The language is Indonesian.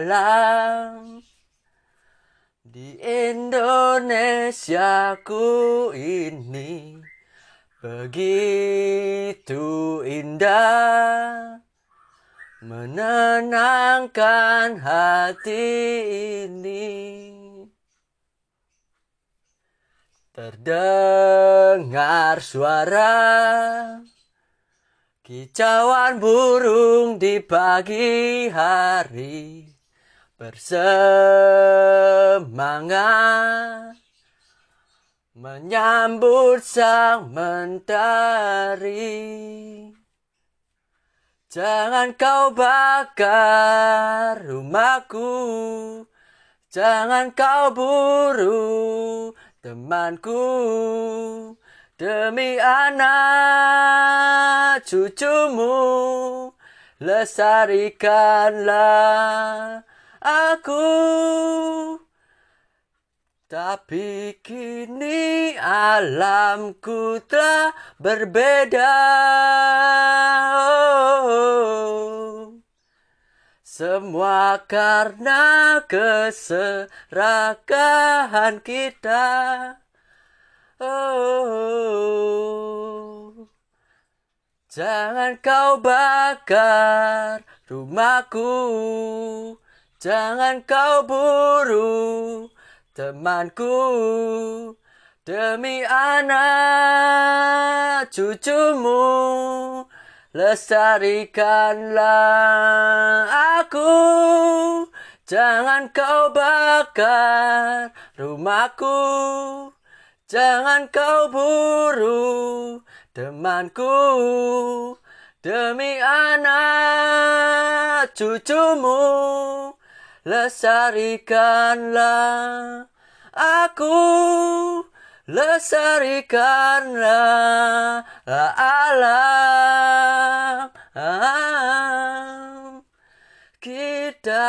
alam di Indonesiaku ini. Begitu indah menenangkan hati ini. Terdengar suara kicauan burung di pagi hari bersemangat menyambut sang mentari. Jangan kau bakar rumahku, jangan kau buru temanku. Demi anak cucumu, lestarikanlah aku. Tapi kini alamku telah berbeda. Oh, semua karena keserakahan kita. Oh, jangan kau bakar rumahku. Jangan kau buru temanku. Demi anak cucumu lestarikanlah aku. Jangan kau bakar rumahku. Jangan kau buru temanku demi anak cucumu Lestarikanlah aku Lestarikanlah alam. Kita